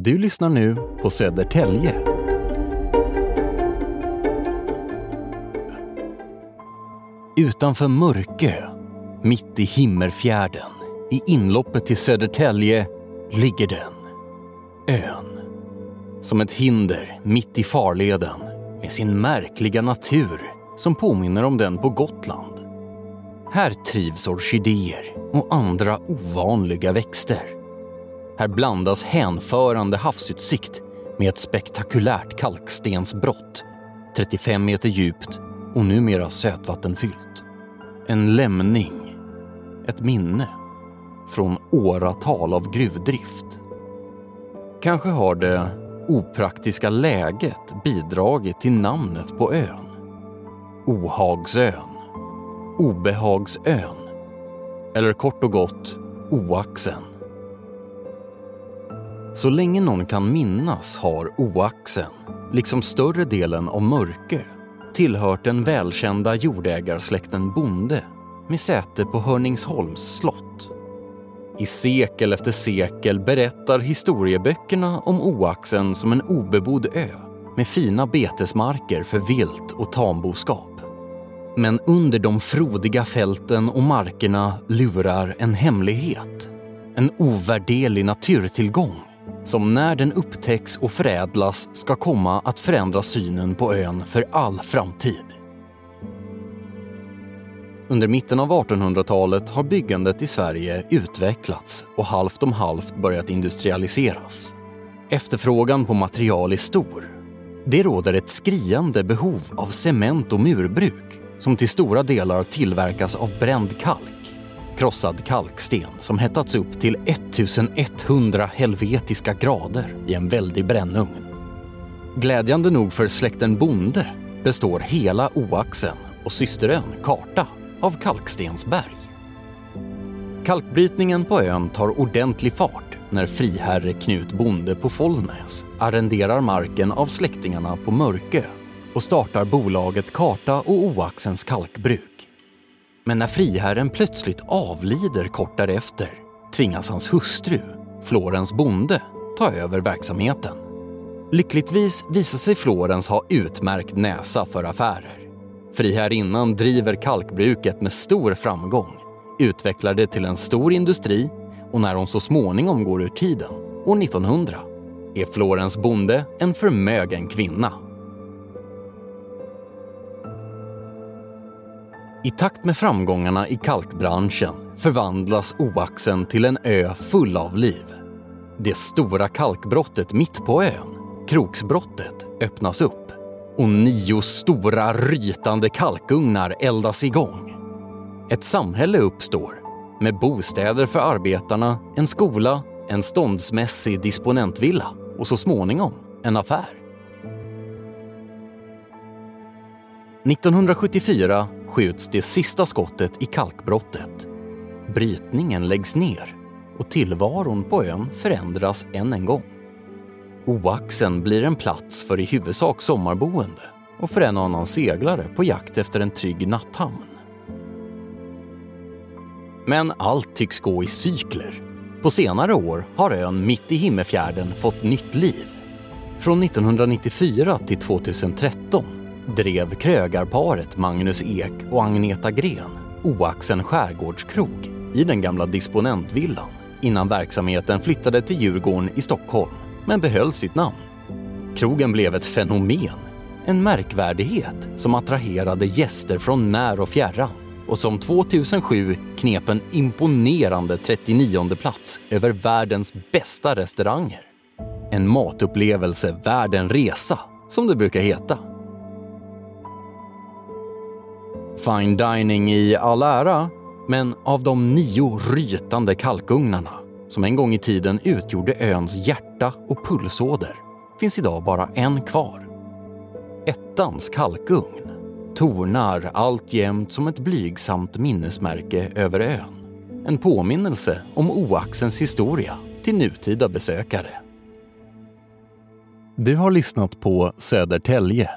Du lyssnar nu på Södertälje. Utanför Mörkö, mitt i Himmerfjärden, i inloppet till Södertälje, ligger den. Ön. Som ett hinder mitt i farleden med sin märkliga natur som påminner om den på Gotland. Här trivs orkidéer och andra ovanliga växter. Här blandas hänförande havsutsikt med ett spektakulärt kalkstensbrott 35 meter djupt och numera sötvattenfyllt. En lämning, ett minne från åratal av gruvdrift. Kanske har det opraktiska läget bidragit till namnet på ön. Ohagsön, Obehagsön eller kort och gott Oaxen. Så länge någon kan minnas har Oaxen, liksom större delen av Mörkö, tillhört den välkända jordägarsläkten Bonde med säte på Hörningsholms slott. I sekel efter sekel berättar historieböckerna om Oaxen som en obebodd ö med fina betesmarker för vilt och tamboskap. Men under de frodiga fälten och markerna lurar en hemlighet. En ovärderlig naturtillgång som när den upptäcks och förädlas ska komma att förändra synen på ön för all framtid. Under mitten av 1800-talet har byggandet i Sverige utvecklats och halvt om halvt börjat industrialiseras. Efterfrågan på material är stor. Det råder ett skriande behov av cement och murbruk som till stora delar tillverkas av bränd kalk. Krossad kalksten som hettats upp till 1100 helvetiska grader i en väldig brännugn. Glädjande nog för släkten Bonde består hela Oaxen och systerön Karta av kalkstensberg. Kalkbrytningen på ön tar ordentlig fart när friherre Knut Bonde på Follnäs arrenderar marken av släktingarna på Mörkö och startar bolaget Karta och Oaxens kalkbruk. Men när friherren plötsligt avlider kort därefter tvingas hans hustru, Florens bonde, ta över verksamheten. Lyckligtvis visar sig Florens ha utmärkt näsa för affärer. Friherrinnan driver kalkbruket med stor framgång, utvecklar det till en stor industri och när hon så småningom går ur tiden, år 1900, är Florens bonde en förmögen kvinna I takt med framgångarna i kalkbranschen förvandlas Oaxen till en ö full av liv. Det stora kalkbrottet mitt på ön, Kroksbrottet, öppnas upp och nio stora rytande kalkugnar eldas igång. Ett samhälle uppstår med bostäder för arbetarna, en skola, en ståndsmässig disponentvilla och så småningom en affär. 1974 skjuts det sista skottet i kalkbrottet. Brytningen läggs ner och tillvaron på ön förändras än en gång. Oaxen blir en plats för i huvudsak sommarboende och för en och annan seglare på jakt efter en trygg natthamn. Men allt tycks gå i cykler. På senare år har ön mitt i Himmerfjärden fått nytt liv. Från 1994 till 2013 drev krögarparet Magnus Ek och Agneta Gren Oaxen skärgårdskrog i den gamla disponentvillan innan verksamheten flyttade till Djurgården i Stockholm, men behöll sitt namn. Krogen blev ett fenomen, en märkvärdighet som attraherade gäster från när och fjärran och som 2007 knep en imponerande 39 plats över världens bästa restauranger. En matupplevelse värd en resa, som det brukar heta. Fine dining i all ära, men av de nio rytande kalkugnarna som en gång i tiden utgjorde öns hjärta och pulsåder finns idag bara en kvar. Ettans kalkugn tornar alltjämt som ett blygsamt minnesmärke över ön. En påminnelse om Oaxens historia till nutida besökare. Du har lyssnat på Södertälje